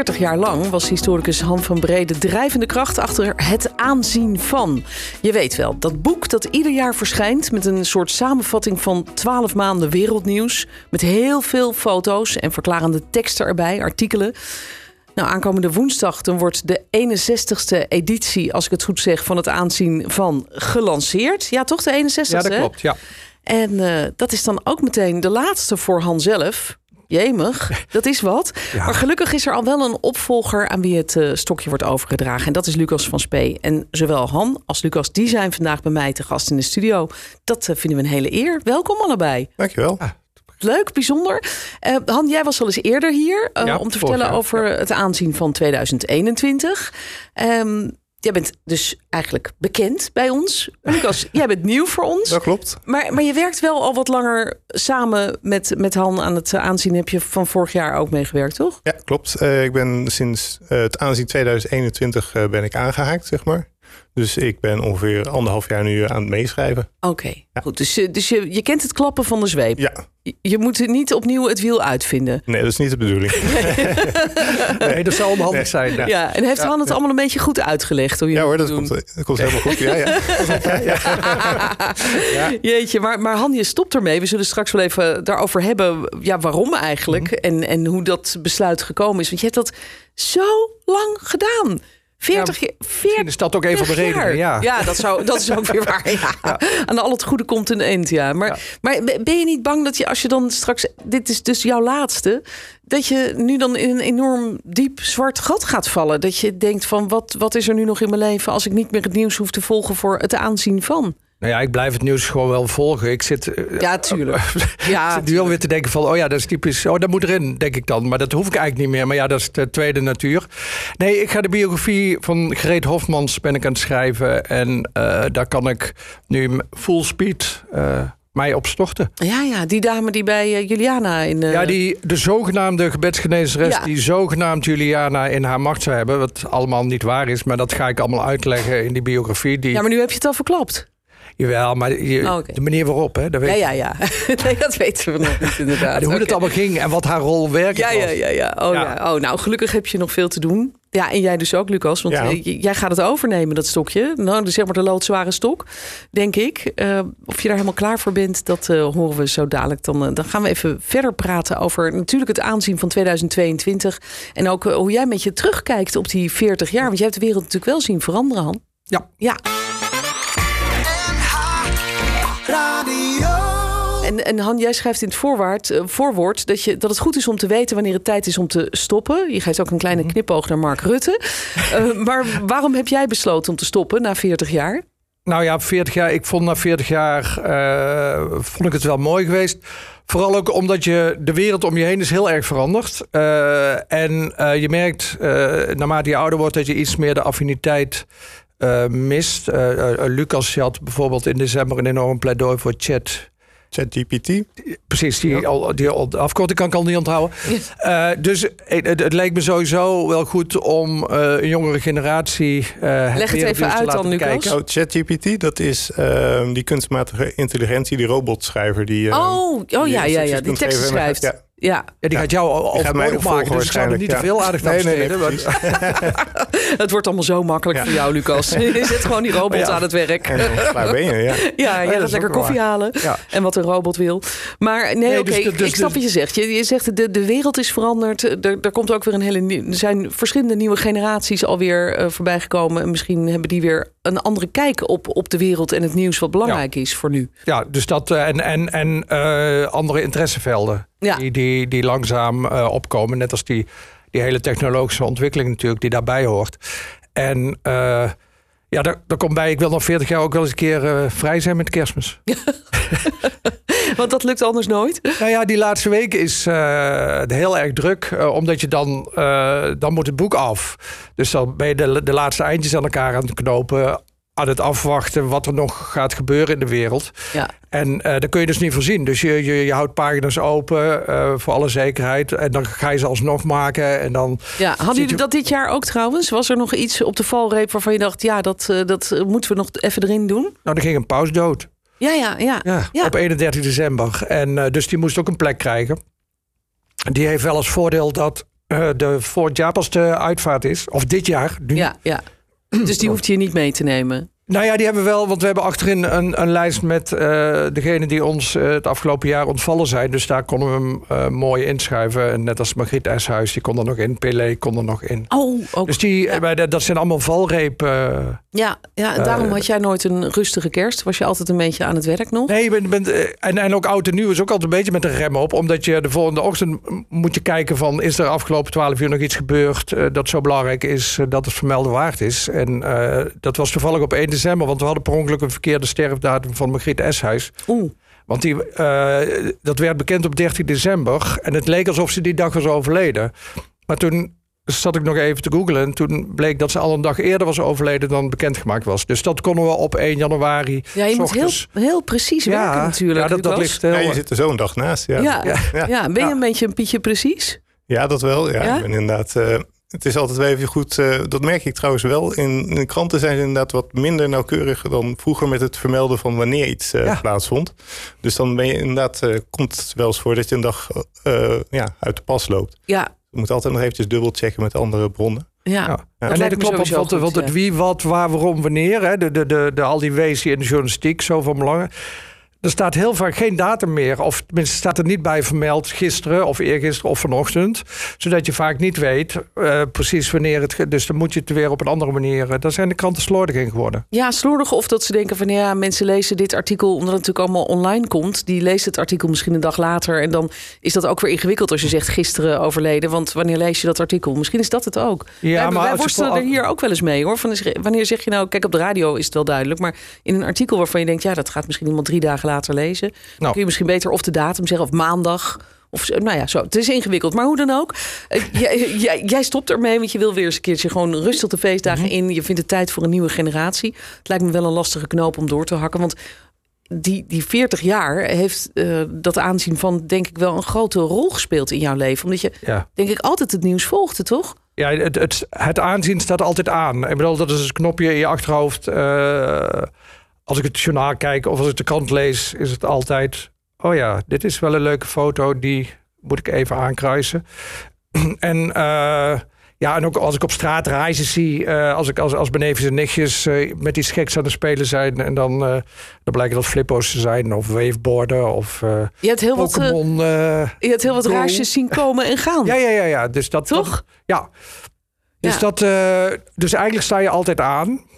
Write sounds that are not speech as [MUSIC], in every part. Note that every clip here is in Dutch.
Veertig jaar lang was historicus Han van Brede drijvende kracht achter het aanzien van. Je weet wel, dat boek dat ieder jaar verschijnt met een soort samenvatting van 12 maanden wereldnieuws. Met heel veel foto's en verklarende teksten erbij, artikelen. Nou, aankomende woensdag dan wordt de 61ste editie, als ik het goed zeg, van het aanzien van gelanceerd. Ja, toch de 61ste? Ja, dat klopt. Ja. En eh, dat is dan ook meteen de laatste voor Han zelf. Jemig, dat is wat. [LAUGHS] Ja. Maar gelukkig is er al wel een opvolger aan wie het eh, stokje wordt overgedragen. En dat is Lucas van Spee. En zowel Han als Lucas, die zijn vandaag bij mij te gast in de studio. Dat eh, vinden we een hele eer. Welkom allebei. Dankjewel. Leuk, bijzonder. Eh, Han, jij was al eens eerder hier Ja, om te vertellen jaar, over het aanzien van 2021. Ehm, jij bent dus eigenlijk bekend bij ons. Lucas, [LAUGHS] jij bent nieuw voor ons. Dat klopt. Maar, maar je werkt wel al wat langer samen met, met Han aan het aanzien. Heb je van vorig jaar ook meegewerkt, toch? Ja, klopt. Eh, ik ben sinds eh, het aanzien 2021 eh, ben ik aangehaakt, zeg maar. Dus ik ben ongeveer anderhalf jaar nu aan het meeschrijven. Oké, goed. Dus, je- dus je, je kent het klappen van de zweep. Ja, Je- Je moet niet opnieuw het wiel uitvinden. nee, dat is niet de bedoeling. [LAUGHS] [LAUGHS] Nee, dat zou onhandig zijn. Ja, Ja. en heeft Han het allemaal een beetje goed uitgelegd? Hoe je Ja hoor, moet dat doen? komt, dat komt helemaal goed. Ja, ja. [LAUGHS] Jeetje, maar, maar Han, je stopt ermee. We zullen straks wel even daarover hebben. Ja, waarom eigenlijk? Mhm. En, en hoe dat besluit gekomen is. Want je hebt dat zo lang gedaan. 40 jaar. 40 Misschien is dat ook de redenen. Ja. ja dat, zou, dat is ook weer waar. Ja. Aan al het goede komt een eind, ja. Maar, Ja. maar ben je niet bang dat je als je dan straks... Dit is dus jouw laatste. Dat je nu dan in een enorm diep zwart gat gaat vallen. Dat je denkt van wat, wat is er nu nog in mijn leven... als ik niet meer het nieuws hoef te volgen voor het aanzien van. Nou ja, ik blijf het nieuws gewoon wel volgen. Ik zit, eh, Ja, tuurlijk. [LAUGHS] ik Ja, zit nu alweer te denken van, oh ja, dat is typisch. Oh, dat moet erin, denk ik dan. Maar dat hoef ik eigenlijk niet meer. Maar ja, dat is de tweede natuur. Nee, ik ga de biografie van Greet Hofmans ben ik aan het schrijven. En eh, daar kan ik nu full speed eh, mij op storten. ja, ja, die dame die bij Juliana in... Ja, die, de zogenaamde gebedsgenezeres Ja. die zogenaamd Juliana in haar macht zou hebben. Wat allemaal niet waar is, maar dat ga ik allemaal uitleggen in die biografie. Die, ja, maar nu heb je het al verklapt. Jawel, maar je, Oh, de manier waarop, hè, dat weet Ja, ja, ja. [LAUGHS] nee, dat weten we nog niet inderdaad. Hoe het allemaal ging en wat haar rol werkelijk Ja, ja, ja, ja. Oh, ja. Ja. Oh, nou, gelukkig heb je nog veel te doen. Ja, en jij dus ook, Lucas. Want Ja. eh, jij gaat het overnemen, dat stokje. Nou, dus zeg maar de loodzware stok, denk ik. Eh, of je daar helemaal klaar voor bent, dat eh, horen we zo dadelijk. Dan, dan gaan we even verder praten over natuurlijk het aanzien van 2022. En ook hoe jij met je terugkijkt op die 40 jaar. Want jij hebt de wereld natuurlijk wel zien veranderen, Han. Ja. Ja. En, en Han, jij schrijft in het voorwoord, eh, voorwoord dat, je, dat het goed is om te weten wanneer het tijd is om te stoppen. Je geeft ook een kleine Mhm. knipoog naar Mark Rutte. [LAUGHS] Eh, maar waarom heb jij besloten om te stoppen na 40 jaar? Nou ja, 40 jaar, ik vond na 40 jaar eh, vond ik het wel mooi geweest. Vooral ook omdat je de wereld om je heen is heel erg veranderd. En je merkt naarmate je ouder wordt dat je iets meer de affiniteit mist. Lucas had bijvoorbeeld in december een enorm pleidooi voor chat. ChatGPT. Precies, die, al, die al, de afkorting kan ik al niet onthouden. Eh, dus het, leek me sowieso wel goed om eh, een jongere generatie. eh Leg het even te uit laten dan, Lucas. kijken. Oh, ChatGPT, dat is ehm, die kunstmatige intelligentie, die robotschrijver. Die, ehm, oh, oh ja, ja, ja, die teksten schrijft. Ja, Ja, Ja, die gaat jou al overbodig maken, opvolgen dus ik zou er niet te veel aandacht aan Nee, nee, nee, besteden. want- [LAUGHS] het wordt allemaal zo makkelijk Ja. voor jou, Lucas. [LAUGHS] Je zet gewoon die robot Ja. aan het werk. Klaar ben je, ja. [LAUGHS] Ja, jij gaat lekker koffie halen. Ja. En wat een robot wil. Maar nee, Nee, oké, dus de- ik- dus ik snap wat je zegt. Je, je zegt de, de wereld is veranderd. Er, er komt ook weer een hele nieuw, Er zijn verschillende nieuwe generaties alweer eh voorbij gekomen. En misschien hebben die weer een andere kijk op, op de wereld en het nieuws wat belangrijk is voor nu. Ja, dus dat eh, en, en, en eh, andere interessevelden Ja. die, die, die langzaam eh, opkomen. Net als die, die hele technologische ontwikkeling natuurlijk die daarbij hoort. En ja, daar, daar komt bij, ik wil nog 40 jaar ook wel eens een keer eh, vrij zijn met kerstmis. [LAUGHS] [LAUGHS] Want dat lukt anders nooit. Nou ja, die laatste week is eh, heel erg druk, eh, omdat je dan, dan moet het boek af. Dus dan ben je de, de laatste eindjes aan elkaar aan het knopen. Aan het afwachten wat er nog gaat gebeuren in de wereld. Ja. En uh, dat kun je dus niet voorzien. Dus je, je, je houdt pagina's open uh, voor alle zekerheid. En dan ga je ze alsnog maken. En dan ja, hadden jullie dat dit jaar ook trouwens? Was er nog iets op de valreep waarvan je dacht... ja, dat, uh, dat moeten we nog even erin doen? Nou, er ging een paus dood. Ja, ja, ja. ja, ja. Op 31 december. En dus die moest ook een plek krijgen. Die heeft wel als voordeel dat de voor jaar pas de uitvaart is. Of dit jaar. Nu. Ja, ja. Dus die hoeft je niet mee te nemen? Nou ja, die hebben we wel, want we hebben achterin een, een lijst met uh, degenen die ons uh, het afgelopen jaar ontvallen zijn. Dus daar konden we hem uh, mooi inschrijven. En net als Margriet Eshuis, die kon er nog in. Pelé kon er nog in. Oh, ook. Dus die, ja. dat zijn allemaal valreep. ja, ja, en daarom had jij nooit een rustige kerst. Was je altijd een beetje aan het werk nog? Nee, je bent, bent, en, en ook oud en nieuw is ook altijd een beetje met een rem op. Omdat je de volgende ochtend moet je kijken van... is er afgelopen twaalf uur nog iets gebeurd dat zo belangrijk is dat het vermelden waard is. En dat was toevallig op 1 december want we hadden per ongeluk een verkeerde sterfdatum van Margriet Eshuis. Oeh. Want die, uh, dat werd bekend op 13 december. En het leek alsof ze die dag was overleden. Maar toen zat ik nog even te googlen. En toen bleek dat ze al een dag eerder was overleden dan bekendgemaakt was. Dus dat konden we op 1 januari. Ja, je moet heel, heel precies ja, werken natuurlijk. Ja, dat, dat ligt heel... ja, je zit er zo een dag naast. Ja, ja, ja. ja. ben je een beetje een pietje precies? Ja, dat wel. Ja, ik ben inderdaad... Uh, het is altijd wel even goed. Uh, dat merk ik trouwens wel. In, in, de kranten zijn ze inderdaad wat minder nauwkeurig dan vroeger met het vermelden van wanneer iets uh, ja. plaatsvond. Dus dan ben je inderdaad, uh, komt het wel eens voor dat je een dag ja, uit de pas loopt. Ja. Je moet altijd nog eventjes dubbel checken met andere bronnen. Ja, ja. Dat en nee, dat klopt. Want, want, want het wie, wat, waar, waarom, wanneer. Hè, de, de, de, de, al die wees in de journalistiek zo van belang. Er staat heel vaak geen datum meer. Of tenminste staat er niet bij vermeld gisteren of eergisteren of vanochtend. Zodat je vaak niet weet uh, precies wanneer het... Dus dan moet je het weer op een andere manier... Uh, daar zijn de kranten slordig in geworden. Ja, slordig. Of dat ze denken van ja, mensen lezen dit artikel... omdat het natuurlijk allemaal online komt. Die leest het artikel misschien een dag later. En dan is dat ook weer ingewikkeld als je zegt gisteren overleden. Want wanneer lees je dat artikel? Misschien is dat het ook. Ja, wij, maar wij worstelen er hier ook wel eens mee hoor. Van, wanneer zeg je nou... Kijk, op de radio is het wel duidelijk. Maar in een artikel waarvan je denkt... ja, dat gaat misschien iemand drie dagen later lezen. Dan nou. kun je misschien beter of de datum zeggen of maandag. Of nou ja, zo. Het is ingewikkeld. Maar hoe dan ook. [LAUGHS] jij, jij, jij, stopt ermee, want je wil weer eens een keertje gewoon rustig de feestdagen Mhm. in. Je vindt het tijd voor een nieuwe generatie. Het lijkt me wel een lastige knoop om door te hakken. Want die, die 40 jaar heeft uh, dat aanzien van, denk ik, wel een grote rol gespeeld in jouw leven. Omdat je, ja. denk ik, altijd het nieuws volgde, toch? Ja, het, het, het aanzien staat altijd aan. Ik bedoel, dat is een knopje in je achterhoofd. Uh, als ik het journaal kijk of als ik de krant lees, is het altijd... oh ja, dit is wel een leuke foto, die moet ik even aankruisen. [CLEARS THROAT] en uh, ja, en ook als ik op straat reizen zie, uh, als ik als, als benevens en nichtjes uh, met iets geks aan het spelen zijn... en dan, uh, dan blijken dat flippo's te zijn of waveboarden of je hebt heel. Wat, je hebt heel wat reisjes zien komen en gaan. [LAUGHS] ja, ja, ja, ja. Dus dat, Toch? Dat, ja. Dus, Ja. Dat, dus eigenlijk sta je altijd aan.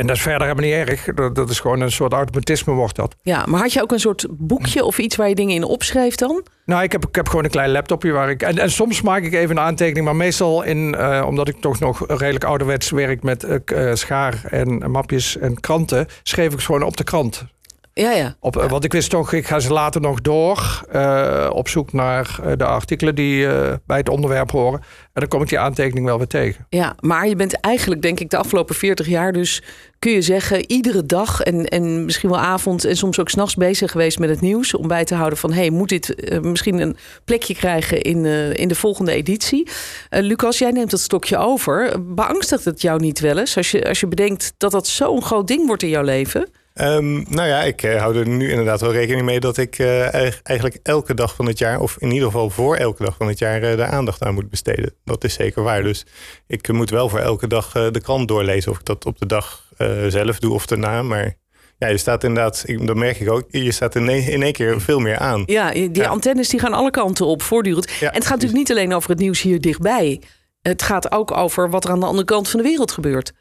En dat is verder helemaal niet erg. Dat, dat is gewoon een soort automatisme wordt dat. Ja, maar had je ook een soort boekje of iets waar je dingen in opschreef dan? Nou, ik heb, ik heb gewoon een klein laptopje waar ik... En, en soms maak ik even een aantekening, maar meestal in... Uh, omdat ik toch nog redelijk ouderwets werk met uh, schaar en mapjes en kranten... schreef ik het gewoon op de krant. Ja, ja. Op, ja. Want ik wist toch, ik ga ze later nog door uh, op zoek naar uh, de artikelen die uh, bij het onderwerp horen. En dan kom ik die aantekening wel weer tegen. Ja, maar je bent eigenlijk, denk ik, de afgelopen 40 jaar dus, kun je zeggen, iedere dag en, en misschien wel avond en soms ook s'nachts bezig geweest met het nieuws. Om bij te houden van, hey, moet dit misschien een plekje krijgen in, in de volgende editie? Lucas, jij neemt dat stokje over. Beangstigt het jou niet wel eens als je, als je bedenkt dat dat zo'n groot ding wordt in jouw leven? Um, nou ja, ik uh, hou er nu inderdaad wel rekening mee dat ik uh, eigenlijk elke dag van het jaar, of in ieder geval voor elke dag van het jaar, uh, de aandacht aan moet besteden. Dat is zeker waar. Dus ik moet wel voor elke dag de krant doorlezen. Of ik dat op de dag zelf doe of daarna. Maar ja, je staat inderdaad, ik, dat merk ik ook, je staat in één, in één keer veel meer aan. Ja, die ja. antennes die gaan alle kanten op voortdurend. Ja, en het gaat natuurlijk niet alleen over het nieuws hier dichtbij. Het gaat ook over wat er aan de andere kant van de wereld gebeurt.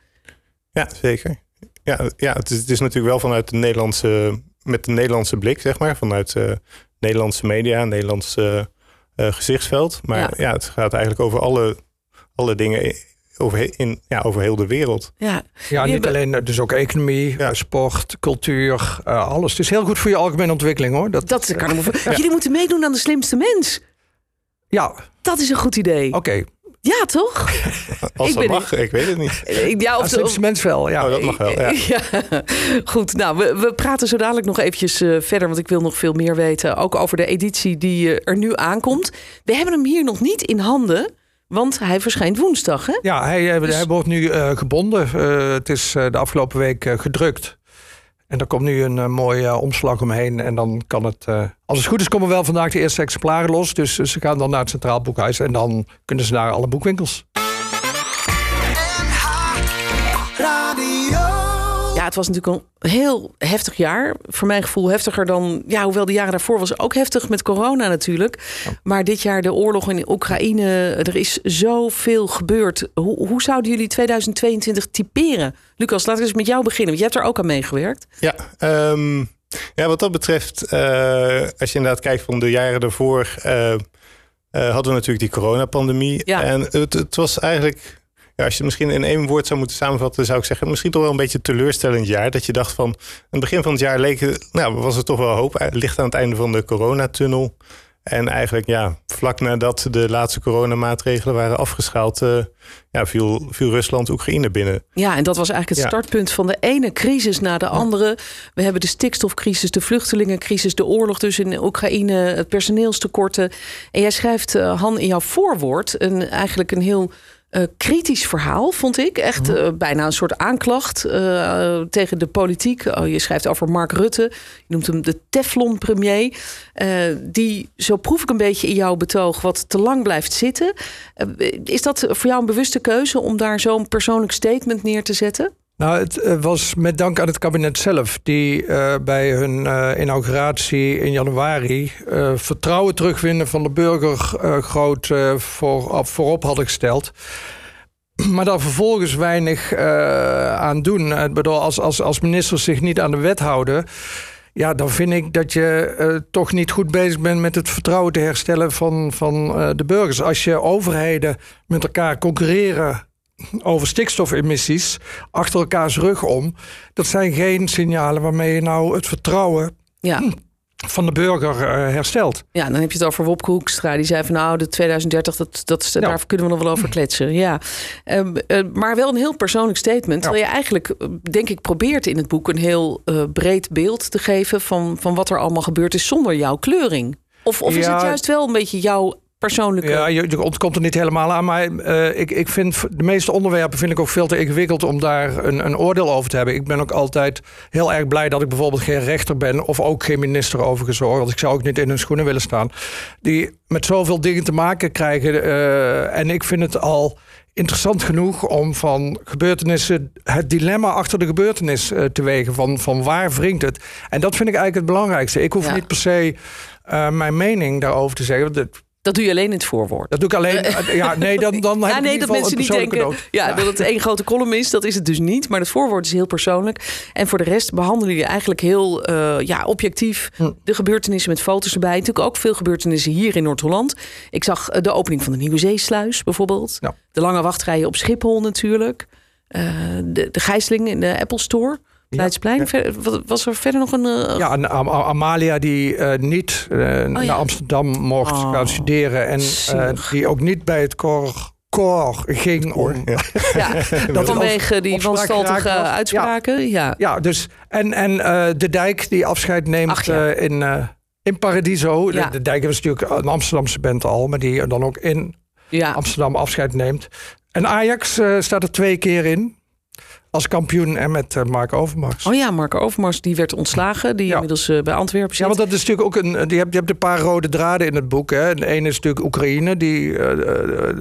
Ja, zeker. Ja, ja het, is, het is natuurlijk wel vanuit de Nederlandse, met de Nederlandse blik, zeg maar. Vanuit uh, Nederlandse media, Nederlands uh, uh, gezichtsveld. Maar ja. ja. het gaat eigenlijk over alle, alle dingen over, in, ja, over heel de wereld. Ja, ja niet alleen, dus ook economie, ja. sport, cultuur, uh, alles. Het is heel goed voor je algemene ontwikkeling hoor. Dat, dat kan ik ja. Jullie moeten meedoen aan de slimste mens. Ja. Dat is een goed idee. Oké. Okay. Ja, toch? Als Ik dat mag, ik weet het niet. Ja, of, slimste mens wel, ja. Oh, dat mag wel, ja. [LAUGHS] Ja, goed. Nou, we, we praten zo dadelijk nog eventjes eh, verder, want ik wil nog veel meer weten. Ook over de editie die eh, er nu aankomt. We hebben hem hier nog niet in handen, want hij verschijnt woensdag, hè? Ja, hij, eh, Dus- hij wordt nu eh, gebonden. Eh, het is eh, de afgelopen week gedrukt. En er komt nu een eh, mooie eh, omslag omheen. En dan kan het... eh, als het goed is komen wel vandaag de eerste exemplaren los. Dus ze gaan dan naar het Centraal Boekhuis. En dan kunnen ze naar alle boekwinkels. Het was natuurlijk een heel heftig jaar. Voor mijn gevoel heftiger dan... Ja, hoewel de jaren daarvoor was ook heftig met corona natuurlijk. Maar dit jaar de oorlog in Oekraïne. Er is zoveel gebeurd. Hoe, hoe zouden jullie 2022 typeren? Lucas, laten we eens met jou beginnen. Want jij hebt er ook aan meegewerkt. Ja, ehm, ja wat dat betreft, eh, als je inderdaad kijkt van de jaren daarvoor, eh, eh, hadden we natuurlijk die coronapandemie. Ja. En het, het was eigenlijk, ja, als je het misschien in één woord zou moeten samenvatten, zou ik zeggen, misschien toch wel een beetje teleurstellend jaar. Dat je dacht van, aan het begin van het jaar leek, nou, was er toch wel hoop. Eh, Licht aan het einde van de coronatunnel. En eigenlijk, ja, vlak nadat de laatste coronamaatregelen waren afgeschaald, eh, ja, viel, viel Rusland Oekraïne binnen. Ja, en dat was eigenlijk het Ja. startpunt van de ene crisis na de andere. We hebben de stikstofcrisis, de vluchtelingencrisis, de oorlog dus in Oekraïne, het personeelstekorten. En jij schrijft, eh, Han, in jouw voorwoord een, eigenlijk een heel eh, kritisch verhaal, vond ik. Echt eh, bijna een soort aanklacht eh, tegen de politiek. Oh, je schrijft over Mark Rutte. Je noemt hem de Teflon-premier. die, zo proef ik een beetje in jouw betoog, wat te lang blijft zitten. Is dat voor jou een bewuste keuze om daar zo'n persoonlijk statement neer te zetten? Nou, het eh, was met dank aan het kabinet zelf, die eh, bij hun eh, inauguratie in januari vertrouwen terugwinnen van de burger groot voor, op- voorop hadden gesteld. [CLEARS THROAT] Maar daar vervolgens weinig aan doen. Ik bedoel, als, als, als ministers zich niet aan de wet houden. Ja, dan vind ik dat je toch niet goed bezig bent met het vertrouwen te herstellen van, van de burgers. Als je overheden met elkaar concurreren over stikstofemissies achter elkaars rug om. Dat zijn geen signalen waarmee je nou het vertrouwen Ja. van de burger eh, herstelt. ja, dan heb je het over Wopke Hoekstra. Die zei van nou, de 2030, dat, dat, Ja. daar kunnen we nog wel over kletsen. Ja. Ehm, eh, maar wel een heel persoonlijk statement. Terwijl je eigenlijk, eh, denk ik, probeert in het boek... een heel breed beeld te geven van, van wat er allemaal gebeurd is... zonder jouw kleuring. Of, of is Ja. het juist wel een beetje jouw persoonlijke... Ja, je, je ontkomt er niet helemaal aan. Maar eh, ik, ik vind de meeste onderwerpen vind ik ook veel te ingewikkeld om daar een, een oordeel over te hebben. Ik ben ook altijd heel erg blij dat ik bijvoorbeeld geen rechter ben. Of ook geen minister overigens hoor. Want ik zou ook niet in hun schoenen willen staan. Die met zoveel dingen te maken krijgen. eh, en ik vind het al interessant genoeg om van gebeurtenissen het dilemma achter de gebeurtenis eh, te wegen. Van, van waar wringt het? En dat vind ik eigenlijk het belangrijkste. Ik hoef Ja. niet per se mijn mening daarover te zeggen. want Dat, Dat doe je alleen in het voorwoord. dat doe ik alleen. ja, nee, dan, dan [LAUGHS] heb Ja, ik nee, in dat mensen niet denken ja, dat het één grote column is. Dat is het dus niet. Maar het voorwoord is heel persoonlijk. En voor de rest behandelen je eigenlijk heel eh, ja, objectief Hm. de gebeurtenissen met foto's erbij. Natuurlijk ook veel gebeurtenissen hier in Noord-Holland. Ik zag eh, de opening van de Nieuwe Zeesluis bijvoorbeeld. Ja. De lange wachtrijen op Schiphol natuurlijk. Eh, de, de gijzeling in de Apple Store. Leidsplein. Ver- wat- Was er verder nog een... eh, Ja, en Am- Am- Amalia die eh, niet eh, naar Amsterdam mocht Oh, gaan studeren. En die ook niet bij het koor, koor ging om. Ja. ja, [LAUGHS] Dat vanwege die wanstaltige uitspraken. Ja. Ja, dus. En, en eh, de dijk die afscheid neemt Ach, ja. in, in Paradiso. Ja. De, de dijk was natuurlijk een Amsterdamse band al, maar die dan ook in Ja. Amsterdam afscheid neemt. En Ajax staat er twee keer in. Als kampioen en met eh, Mark Overmars. Oh ja, Marco Overmars die werd ontslagen. Die Ja. inmiddels eh, bij Antwerpen zit. Ja, want dat is natuurlijk ook een. Je hebt, je hebt een paar rode draden in het boek. Hè. De ene is natuurlijk Oekraïne, die, eh,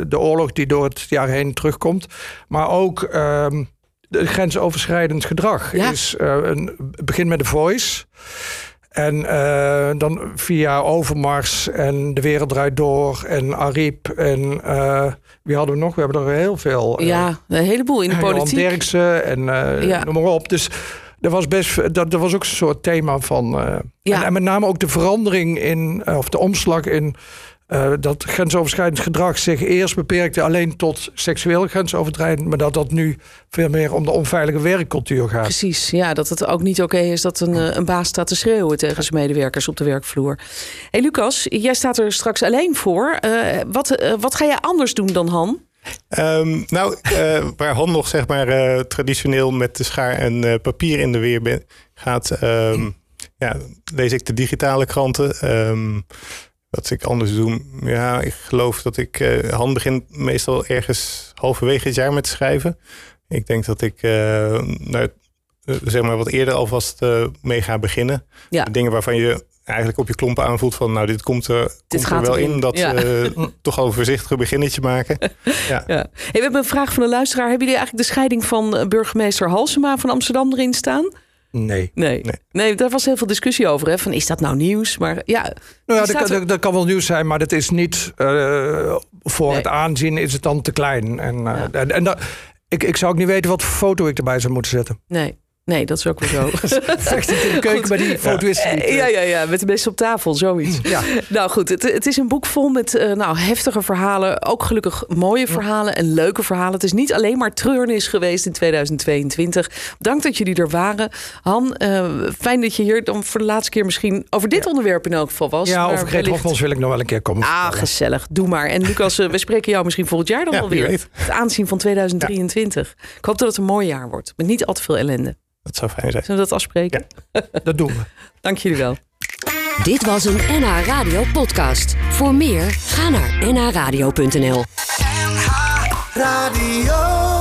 de, oorlog die door het jaar heen terugkomt. Maar ook ehm de grensoverschrijdend gedrag. Ja. Is, eh, een, het begint met de Voice. En eh, dan via Overmars en De Wereld Draait Door en Ariep. En eh, wie hadden we nog? We hebben er heel veel. eh, Ja, een heleboel in de politiek. Derksen en Ja. noem maar op. Dus er was best, dat, er was ook een soort thema van. Ja. en, en met name ook de verandering in, of de omslag in. Eh, dat grensoverschrijdend gedrag zich eerst beperkte alleen tot seksueel grensoverschrijdend, maar dat dat nu veel meer om de onveilige werkcultuur gaat. Precies, ja, dat het ook niet oké is dat een, eh, een baas staat te schreeuwen tegen zijn medewerkers op de werkvloer. hey Lucas, jij staat er straks alleen voor. Eh, wat, wat ga jij anders doen dan Han? Ehm, nou, uh, waar Han nog zeg maar uh, traditioneel met de schaar en uh, papier in de weer ben, gaat, um, ja, lees ik de digitale kranten. Um, wat ik anders doe, ja, ik geloof dat ik. Uh, Han begint meestal ergens halverwege het jaar met schrijven. Ik denk dat ik nou, zeg maar wat eerder alvast mee ga beginnen. Ja. Dingen waarvan je eigenlijk op je klompen aanvoelt van nou dit komt er, dit komt er wel in, dat ja. uh, [LAUGHS] toch al een voorzichtige beginnetje maken. ja. ja. Hey, we hebben een vraag van de luisteraar. Hebben jullie eigenlijk de scheiding van eh, burgemeester Halsema van Amsterdam erin staan? Nee. nee. Nee. nee. daar was heel veel discussie over. Hè? Van, is dat nou nieuws? Maar ja, nou ja dat, kan, dat, kan wel nieuws zijn, maar dat is niet uh, voor nee. het aanzien is het dan te klein. En, uh, ja. en, en dat, ik, ik zou ook niet weten wat foto ik erbij zou moeten zetten. Nee. Nee, dat is ook weer zo. [LAUGHS] Vecht in de keuken, maar die foto is niet. Ja, ja, ja, met de mensen op tafel, zoiets. [LAUGHS] Ja. Nou goed, het, het is een boek vol met uh, nou, heftige verhalen. Ook gelukkig mooie verhalen en leuke verhalen. Het is niet alleen maar treurnis geweest in 2022. Dank dat jullie er waren. Han, uh, fijn dat je hier dan voor de laatste keer misschien over dit ja. onderwerp in elk geval was. Ja, over Greet wellicht... wil ik nog wel een keer komen. Ah, gezellig. Doe maar. En Lucas, we spreken jou misschien volgend jaar dan ja, alweer. Het aanzien van 2023. Ik hoop dat het een mooi jaar wordt. Met niet al te veel ellende. Dat zou fijn zijn. Zullen we dat afspreken? Ja, dat doen we. [LAUGHS] Dank jullie wel. Dit was een NH Radio podcast. Voor meer, ga naar nhradio.nl NH Radio